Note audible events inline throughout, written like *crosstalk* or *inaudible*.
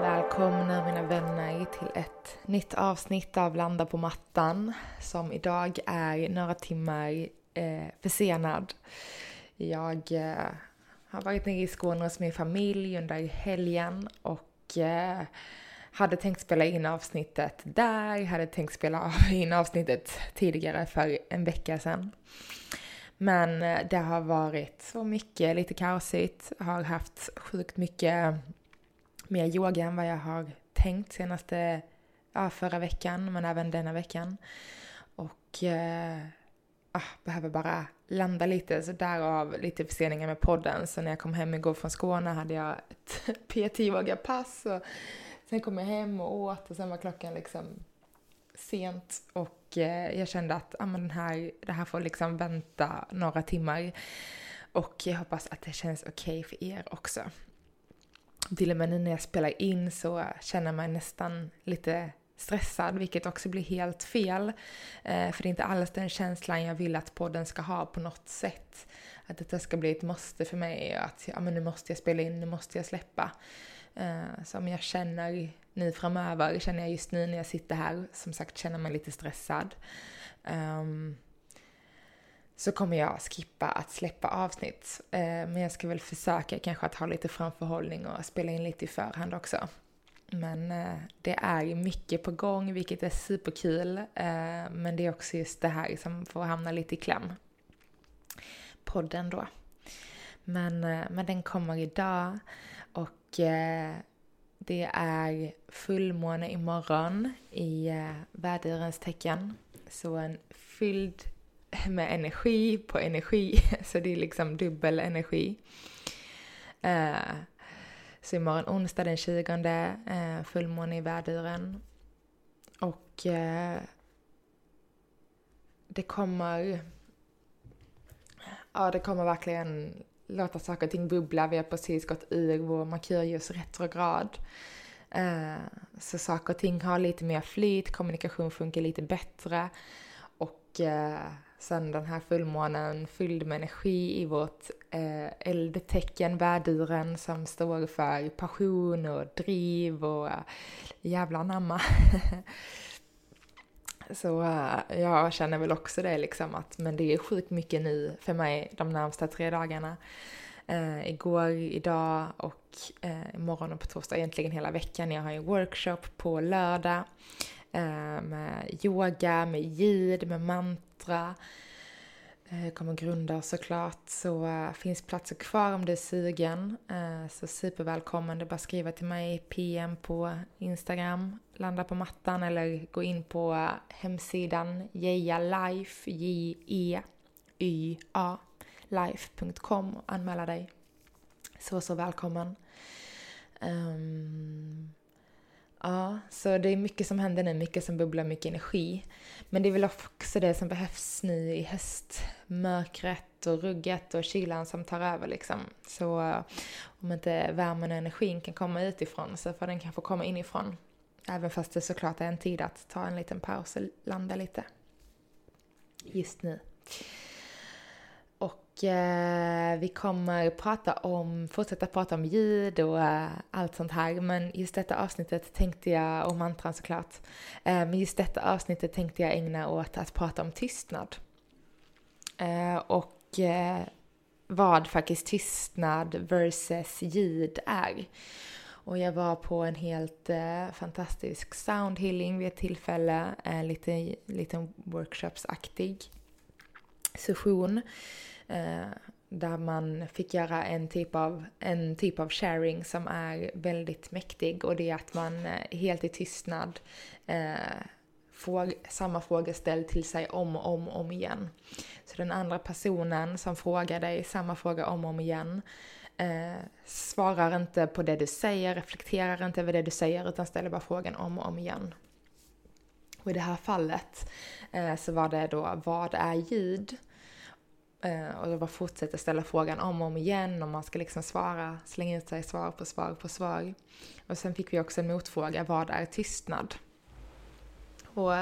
Välkomna mina vänner till ett nytt avsnitt av Landa på mattan som idag är några timmar eh, försenad. Jag eh, har varit nere i Skåne hos min familj under helgen och eh, hade tänkt spela in avsnittet där, hade tänkt spela *laughs* in avsnittet tidigare för en vecka sedan. Men eh, det har varit så mycket, lite kaosigt, har haft sjukt mycket mer yoga än vad jag har tänkt senaste, ja, förra veckan, men även denna veckan. Och eh, ah, behöver bara landa lite, så därav lite förseningar med podden. Så när jag kom hem igår från Skåne hade jag ett *laughs* PT-yoga-pass och sen kom jag hem och åt och sen var klockan liksom sent och eh, jag kände att ah, men den här, det här får liksom vänta några timmar. Och jag hoppas att det känns okej okay för er också till och med nu när jag spelar in så känner jag mig nästan lite stressad, vilket också blir helt fel. Eh, för det är inte alls den känslan jag vill att podden ska ha på något sätt. Att detta ska bli ett måste för mig, att ja, men nu måste jag spela in, nu måste jag släppa. Eh, som jag känner nu framöver, känner jag just nu när jag sitter här, som sagt känner mig lite stressad. Ehm, så kommer jag skippa att släppa avsnitt. Eh, men jag ska väl försöka kanske att ha lite framförhållning och spela in lite i förhand också. Men eh, det är mycket på gång, vilket är superkul. Eh, men det är också just det här som får hamna lite i kläm. Podden då. Men, eh, men den kommer idag och eh, det är fullmåne imorgon i eh, vädurens tecken. Så en fylld med energi på energi, *laughs* så det är liksom dubbel energi. Uh, så imorgon onsdag den 20 uh, eh, fullmåne i värduren. Och uh, det kommer... Ja, det kommer verkligen låta saker och ting bubbla. Vi har precis gått ur vår Merkurius retrograd. Uh, så saker och ting har lite mer flyt, kommunikation funkar lite bättre. Och uh, Sen den här fullmånen fylld med energi i vårt eh, eldtecken, värduren, som står för passion och driv och eh, jävla anamma. *laughs* Så äh, jag känner väl också det liksom att, men det är sjukt mycket nu för mig de närmsta tre dagarna. Eh, igår, idag och eh, imorgon och på torsdag, egentligen hela veckan. Jag har en workshop på lördag eh, med yoga, med ljud, med mantra extra. Eh, kommer grunda såklart, så eh, finns platser kvar om du är sugen. Eh, så supervälkommen, det är bara att skriva till mig PM på Instagram, landa på mattan eller gå in på hemsidan jejalife, J-E-Y-A, life.com och anmäla dig. Så, så välkommen. Um, Ja, så det är mycket som händer nu, mycket som bubblar, mycket energi. Men det är väl också det som behövs nu i höstmörkret och rugget och kylan som tar över liksom. Så eh, om inte värmen och energin kan komma utifrån så får den kanske komma inifrån. Även fast det såklart är en tid att ta en liten paus och landa lite. Just nu. Eh, vi kommer prata om, fortsätta prata om ljud och eh, allt sånt här. Men just detta avsnittet tänkte jag, och mantran såklart, eh, men just detta avsnittet tänkte jag ägna åt att prata om tystnad. Eh, och vad faktiskt tystnad versus ljud är. Och jag var på en helt fantastisk soundhealing vid ett tillfälle, en liten, lite workshopsaktig session Eh, där man fick göra en typ, av, en typ av sharing som är väldigt mäktig och det är att man eh, helt i tystnad eh, får samma fråga ställd till sig om och om, om igen. Så den andra personen som frågar dig samma fråga om och om igen eh, svarar inte på det du säger, reflekterar inte över det du säger utan ställer bara frågan om och om igen. Och i det här fallet eh, så var det då vad är ljud? Eh, och då bara fortsätter ställa frågan om och om igen och man ska liksom svara, slänga ut sig svar på svar på svar. Och sen fick vi också en motfråga, vad är tystnad? Och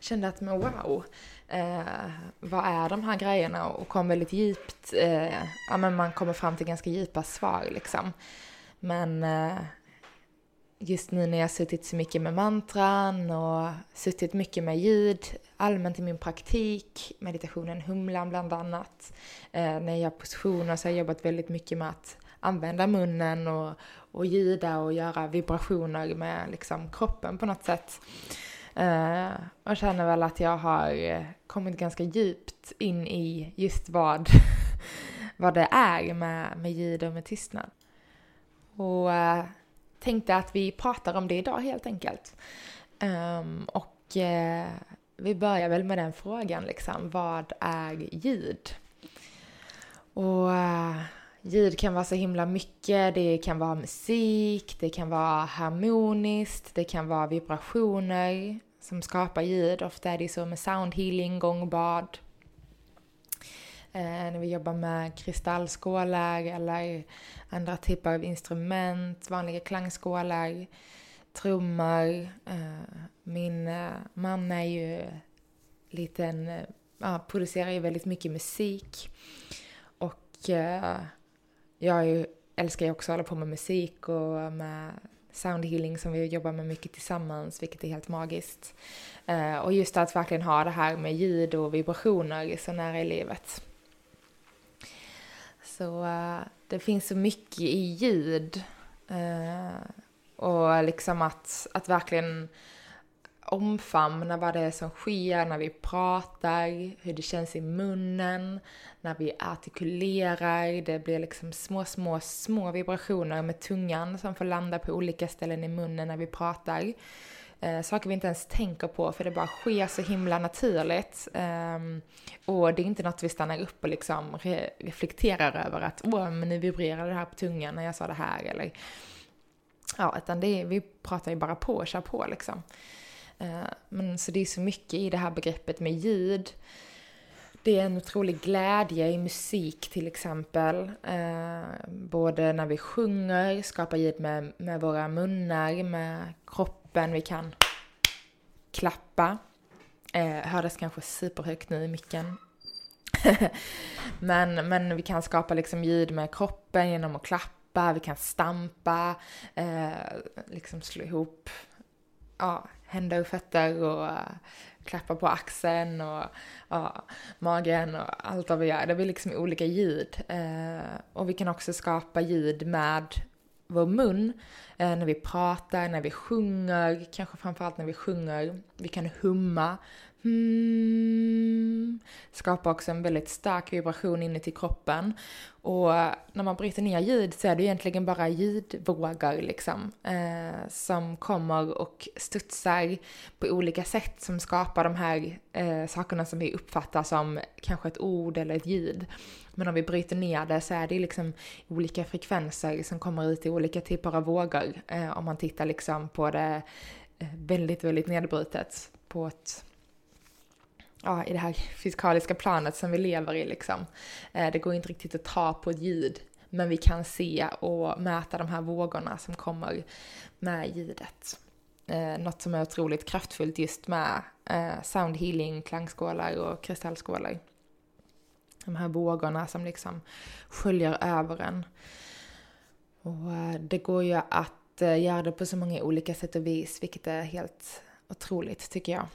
kände att men wow, eh, vad är de här grejerna? Och kom väldigt djupt, eh, ja men man kommer fram till ganska djupa svar liksom. Men eh, just nu när jag suttit så mycket med mantran och suttit mycket med ljud allmänt i min praktik, meditationen Humlan bland annat. Eh, när jag gör positioner så har jag jobbat väldigt mycket med att använda munnen och, och ljuda och göra vibrationer med liksom kroppen på något sätt. Eh, och känner väl att jag har eh, kommit ganska djupt in i just vad, *laughs* vad det är med, med ljud och med tystnad. Och eh, tänkte att vi pratar om det idag helt enkelt. Um, och uh, vi börjar väl med den frågan liksom, vad är ljud? Och uh, ljud kan vara så himla mycket, det kan vara musik, det kan vara harmoniskt, det kan vara vibrationer som skapar ljud. Ofta är det så med soundhealing, gångbad, Eh, när vi jobbar med kristallskålar eller andra typer av instrument, vanliga klangskålar, trummor. Eh, min eh, man är ju liten, eh, ja, producerar ju väldigt mycket musik. Och eh, jag ju, älskar ju också att hålla på med musik och med soundhealing som vi jobbar med mycket tillsammans, vilket är helt magiskt. Eh, och just att verkligen ha det här med ljud och vibrationer så nära i livet. Så uh, det finns så mycket i ljud. Uh, och liksom att, att verkligen omfamna vad det är som sker när vi pratar, hur det känns i munnen, när vi artikulerar. Det blir liksom små, små, små vibrationer med tungan som får landa på olika ställen i munnen när vi pratar. Eh, saker vi inte ens tänker på för det bara sker så himla naturligt. Eh, och det är inte något vi stannar upp och liksom re reflekterar över att åh, men nu vibrerar det här på tungan när jag sa det här eller ja, utan det är, vi pratar ju bara på och kör på liksom. Eh, men så det är så mycket i det här begreppet med ljud. Det är en otrolig glädje i musik till exempel. Eh, både när vi sjunger, skapar ljud med, med våra munnar, med kroppen öppen, vi kan klappa. Eh, hördes kanske superhögt nu i micken. *laughs* men, men vi kan skapa liksom ljud med kroppen genom att klappa, vi kan stampa, eh, liksom slå ihop ja, händer och fötter och uh, klappa på axeln och uh, magen och allt vad vi gör. Det blir liksom olika ljud. Uh, och vi kan också skapa ljud med vår mun eh, när vi pratar, när vi sjunger, kanske framförallt när vi sjunger. Vi kan humma. Hmm, skapar också en väldigt stark vibration inuti kroppen. Och när man bryter ner ljud så är det egentligen bara ljudvågor liksom. Eh, som kommer och studsar på olika sätt som skapar de här eh, sakerna som vi uppfattar som kanske ett ord eller ett ljud. Men om vi bryter ner det så är det liksom olika frekvenser som kommer ut i olika typer av vågor. Eh, om man tittar liksom på det eh, väldigt, väldigt nedbrutet på ett ja, i det här fysikaliska planet som vi lever i liksom. Eh, det går inte riktigt att ta på ett ljud, men vi kan se och mäta de här vågorna som kommer med ljudet. Eh, något som är otroligt kraftfullt just med eh, sound healing, klangskålar och kristallskålar. De här vågorna som liksom sköljer över en. Och det går ju att göra det på så många olika sätt och vis, vilket är helt otroligt tycker jag.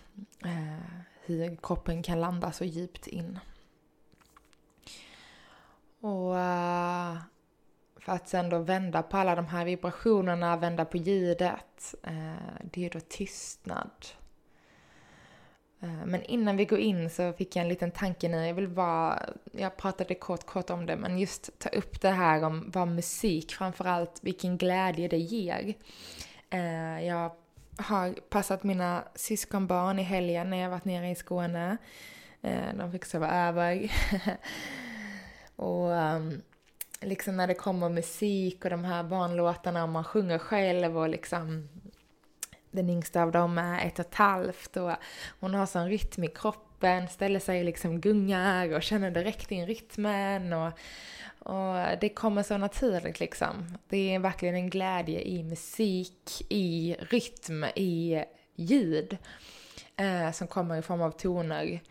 Eh, hur kroppen kan landa så djupt in. Och eh, för att sen då vända på alla de här vibrationerna, vända på ljudet, eh, det är då tystnad. Eh, men innan vi går in så fick jag en liten tanke nu, jag vill bara, jag pratade kort kort om det, men just ta upp det här om vad musik, framförallt vilken glädje det ger. Jag har passat mina syskonbarn i helgen när jag varit nere i Skåne. Eh, de fick sova över. *laughs* och um, liksom när det kommer musik och de här barnlåtarna och man sjunger själv och liksom den yngsta av dem är ett och ett halvt och hon har sån rytm i kroppen, ställer sig liksom gungar och känner direkt in rytmen och, och det kommer så naturligt liksom. Det är verkligen en glädje i musik, i rytm, i ljud eh, som kommer i form av toner.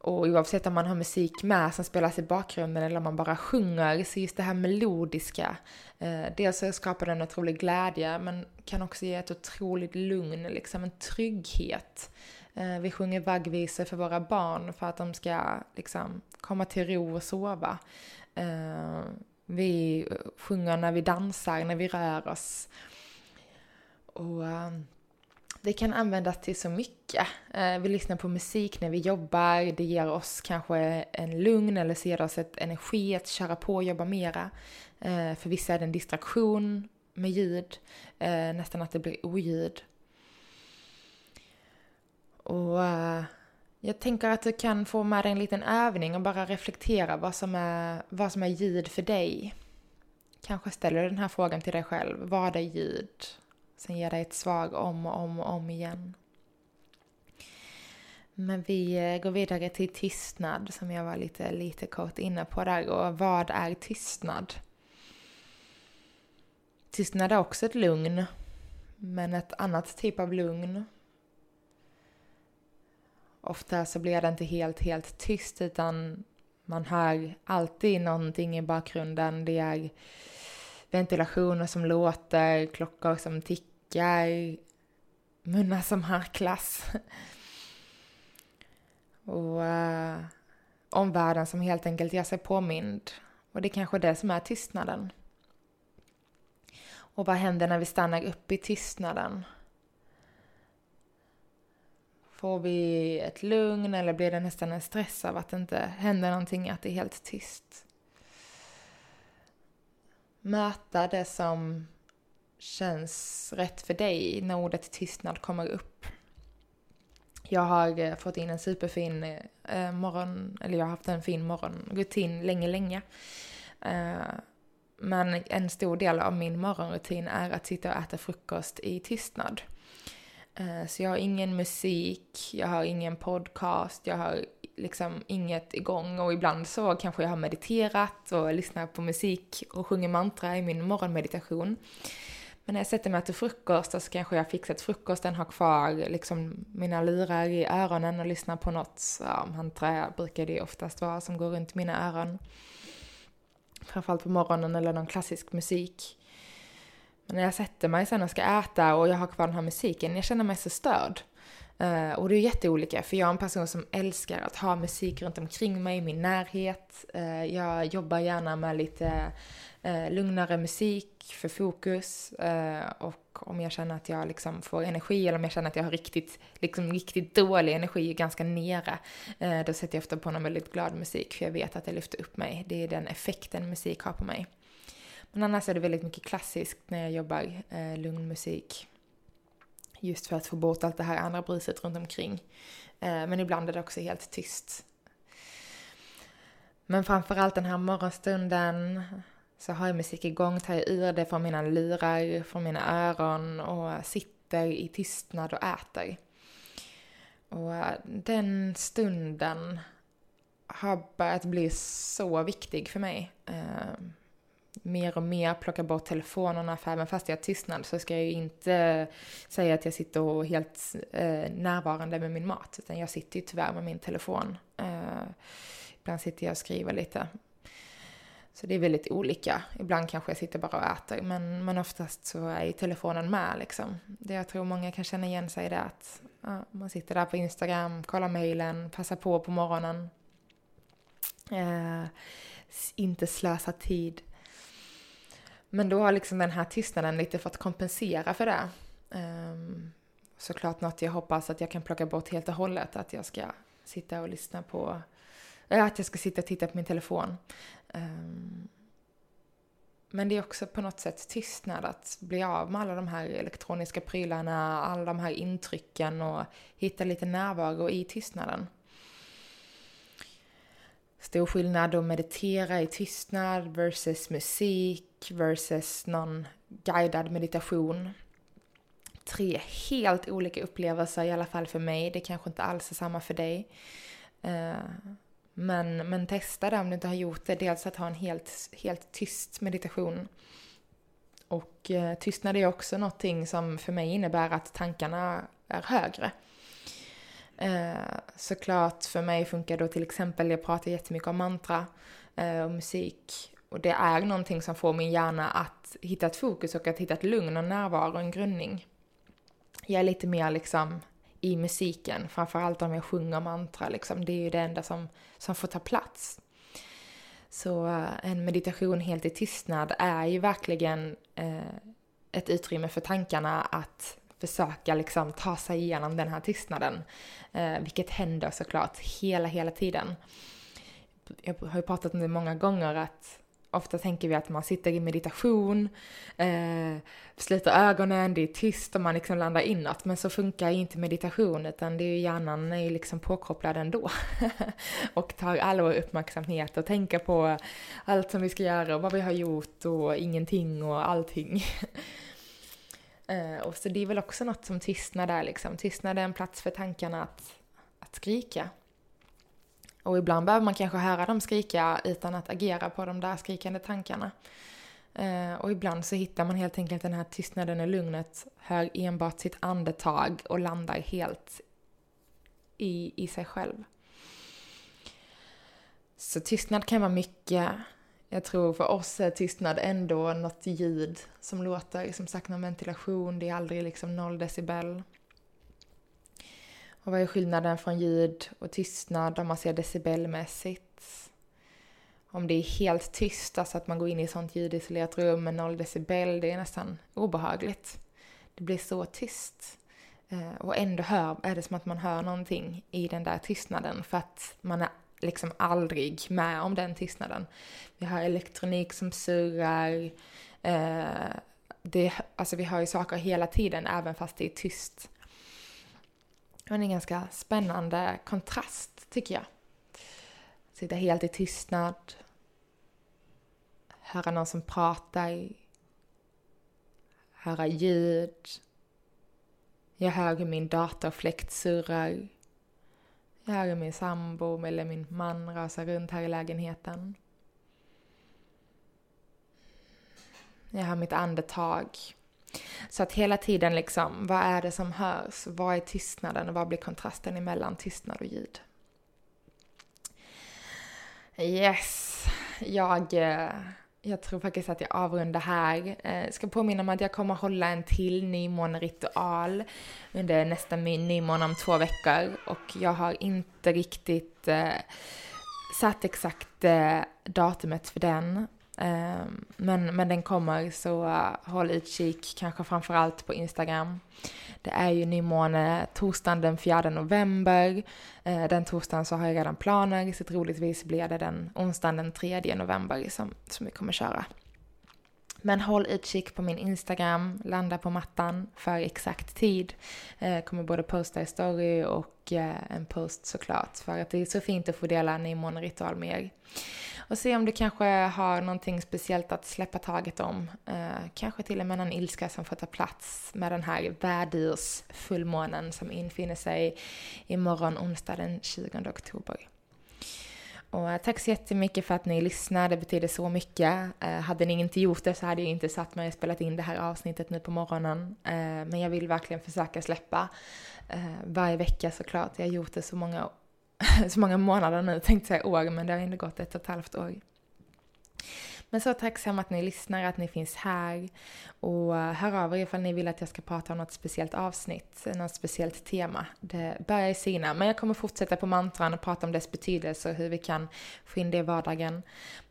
Och oavsett om man har musik med som spelas i bakgrunden eller om man bara sjunger, så just det här melodiska, eh, dels så skapar det en otrolig glädje men kan också ge ett otroligt lugn, liksom en trygghet. Eh, vi sjunger vaggvisor för våra barn för att de ska liksom komma till ro och sova. Eh, vi sjunger när vi dansar, när vi rör oss. Och eh, det kan användas till så mycket. Vi lyssnar på musik när vi jobbar, det ger oss kanske en lugn eller så ger det oss ett energi att köra på och jobba mera. För vissa är det en distraktion med ljud, nästan att det blir oljud. Och eh, jag tänker att du kan få med dig en liten övning och bara reflektera vad som är, vad som är ljud för dig. Kanske ställer du den här frågan till dig själv. Vad är ljud? Sen ger dig ett svar om och om och om igen. Men vi eh, går vidare till tystnad som jag var lite, lite kort inne på där. Och vad är tystnad? Tystnad är också ett lugn, men ett annat typ av lugn. Ofta så blir det inte helt, helt tyst utan man hör alltid någonting i bakgrunden. Det är ventilationer som låter, klockor som tickar, munnar som harklas. *laughs* Och uh, omvärlden som helt enkelt gör sig påmind. Och det är kanske det som är tystnaden. Och vad händer när vi stannar upp i tystnaden? Får vi ett lugn eller blir det nästan en stress av att det inte händer någonting, att det är helt tyst? möta det som känns rätt för dig när ordet tystnad kommer upp. Jag har eh, fått in en superfin eh, morgon, eller jag har haft en fin morgonrutin länge, länge. Eh, men en stor del av min morgonrutin är att sitta och äta frukost i tystnad. Eh, så jag har ingen musik, jag har ingen podcast, jag har liksom inget igång och ibland så kanske jag har mediterat och lyssnat på musik och sjunger mantra i min morgonmeditation. Men när jag sätter mig till frukost så kanske jag fixat frukosten, har kvar liksom mina lurar i öronen och lyssnar på något ja, mantra brukar det oftast vara som går runt mina öron. Framförallt på morgonen eller någon klassisk musik. Men när jag sätter mig sen och ska äta och jag har kvar den här musiken, jag känner mig så störd. Uh, och det är jätteolika, för jag är en person som älskar att ha musik runt omkring mig, i min närhet. Uh, jag jobbar gärna med lite uh, lugnare musik för fokus. och om jag känner att jag liksom får energi, eller om jag känner att jag har riktigt, liksom riktigt dålig energi, ganska nere, då sätter jag ofta på någon väldigt glad musik, för jag vet att det lyfter upp mig. Det är den effekten musik har på mig. Men annars är det väldigt mycket klassiskt när jag jobbar, eh, lugn musik. Just för att få bort allt det här andra bruset runt omkring. Eh, men ibland är det också helt tyst. Men framförallt den här morgonstunden så har jag musik igång, tar jag ur det från mina lurar, från mina öron och sitter i tystnad och äter. Och eh, den stunden har börjat bli så viktig för mig. Ehm, Mer och mer plocka bort telefonerna för även fast jag har tystnad så ska jag ju inte säga att jag sitter och helt eh, närvarande med min mat utan jag sitter ju tyvärr med min telefon. Eh, ibland sitter jag och skriver lite. Så det är väldigt olika. Ibland kanske jag sitter bara och äter men, men oftast så är ju telefonen med liksom. Det jag tror många kan känna igen sig i det att ja, man sitter där på Instagram, kollar mejlen, passar på på morgonen. Eh, inte slösa tid men då har liksom den här tystnaden lite fått kompensera för det. Um, såklart något jag hoppas att jag kan plocka bort helt och hållet, att jag ska sitta och lyssna på, äh, att jag ska sitta och titta på min telefon. Um, men det är också på något sätt tystnad att bli av med alla de här elektroniska prylarna, alla de här intrycken och hitta lite närvaro i tystnaden. stor skillnad att meditera i tystnad versus musik versus någon guidad meditation. Tre helt olika upplevelser i alla fall för mig. Det kanske inte alls är samma för dig. Eh, men, men testa det om du inte har gjort det. Dels att ha en helt, helt tyst meditation. Och eh, tystnad är också någonting som för mig innebär att tankarna är högre. Eh, såklart för mig funkar då till exempel, jag pratar jättemycket om mantra eh, och musik. Och det är någonting som får min hjärna att hitta ett fokus och att hitta ett lugn och närvaro och en grundning. Jag är lite mer liksom i musiken, framförallt om jag sjunger mantra liksom. Det är ju det enda som, som får ta plats. Så eh, en meditation helt i tystnad är ju verkligen eh, ett utrymme för tankarna att försöka liksom ta sig igenom den här tystnaden. Eh, vilket händer såklart hela, hela tiden. Jag har ju pratat om det många gånger att ofta tänker vi att man sitter i meditation, eh, sluter ögonen, det är tyst och man liksom landar inåt. Men så funkar inte meditation utan det är ju hjärnan är ju liksom påkopplad ändå. *laughs* och tar all vår uppmärksamhet och tänker på allt som vi ska göra och vad vi har gjort och ingenting och allting. *laughs* eh, och så det är väl också något som tystnar där liksom. Tystnad är en plats för tankarna att, att skrika. Och ibland behöver man kanske höra dem skrika utan att agera på de där skrikande tankarna. Eh, och ibland så hittar man helt enkelt den här tystnaden och lugnet, hör enbart sitt andetag och landar helt i, i sig själv. Så tystnad kan vara mycket. Jag tror för oss är tystnad ändå något ljud som låter, som sagt någon ventilation, det är aldrig liksom noll decibel. Och vad är skillnaden från ljud och tystnad om man ser decibelmässigt? Om det är helt tyst, alltså att man går in i ett sånt ljudisolerat rum med noll decibel, det är nästan obehagligt. Det blir så tyst. Eh, och ändå hör, är det som att man hör någonting i den där tystnaden för att man är liksom aldrig med om den tystnaden. Vi har elektronik som surrar. Eh, det, alltså vi hör ju saker hela tiden även fast det är tyst. Det var en ganska spännande kontrast tycker jag. Sitta helt i tystnad. Höra någon som pratar. Höra ljud. Jag hör hur min datorfläkt surrar. Jag hör hur min sambo eller min man rasar runt här i lägenheten. Jag hör mitt andetag. Så att hela tiden liksom, vad är det som hörs? Vad är tystnaden och vad blir kontrasten emellan tystnad och ljud? Yes, jag, eh, jag tror faktiskt att jag avrundar här. Jag ska påminna om att jag kommer hålla en till nymåneritual under nästa nymåne om två veckor och jag har inte riktigt eh, satt exakt datumet för den. Ehm, men, men den kommer så uh, håll utkik kanske framförallt på Instagram. Det är ju nymåne torsdagen den 4 november. Uh, den torsdagen så har jag redan planer så troligtvis blir det den onsdagen den 3 november som, som vi kommer köra. Men håll utkik på min Instagram, landa på mattan för exakt tid. Jag kommer både posta i story och eh, en post såklart för att det är så fint att få dela en nymåneritual med er. Och se om du kanske har någonting speciellt att släppa taget om. Eh, kanske till och med någon ilska som får ta plats med den här värdursfullmånen som infinner sig imorgon onsdag den 20 oktober. Och eh, tack så jättemycket för att ni lyssnar, det betyder så mycket. Eh, hade ni inte gjort det så hade jag inte satt mig och spelat in det här avsnittet nu på morgonen. Eh, men jag vill verkligen försöka släppa eh, varje vecka såklart. Jag har gjort det så många *laughs* så många månader nu, tänkte säga år, men det har ändå gått ett och ett halvt år. Men så tacksam att ni lyssnar, att ni finns här. Och eh, hör av er ifall ni vill att jag ska prata om något speciellt avsnitt, något speciellt tema. Det börjar i sina, men jag kommer fortsätta på mantran och prata om dess betydelse och hur vi kan få in det i vardagen.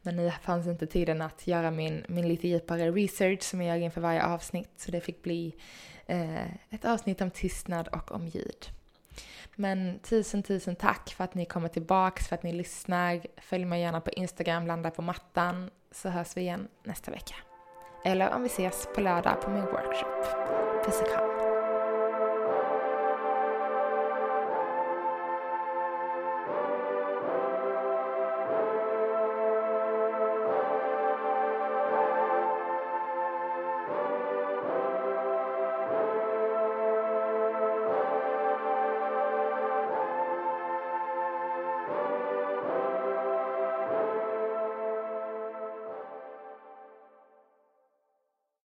Men nu fanns inte tiden att göra min, min lite djupare research som jag gör inför varje avsnitt, så det fick bli eh, ett avsnitt om tystnad och om ljud. Men tusen, tusen tack för att ni kommer tillbaks, för att ni lyssnar. Följ mig gärna på Instagram, landa på mattan, så hörs vi igen nästa vecka. Eller om vi ses på lördag på min workshop. Puss och kram.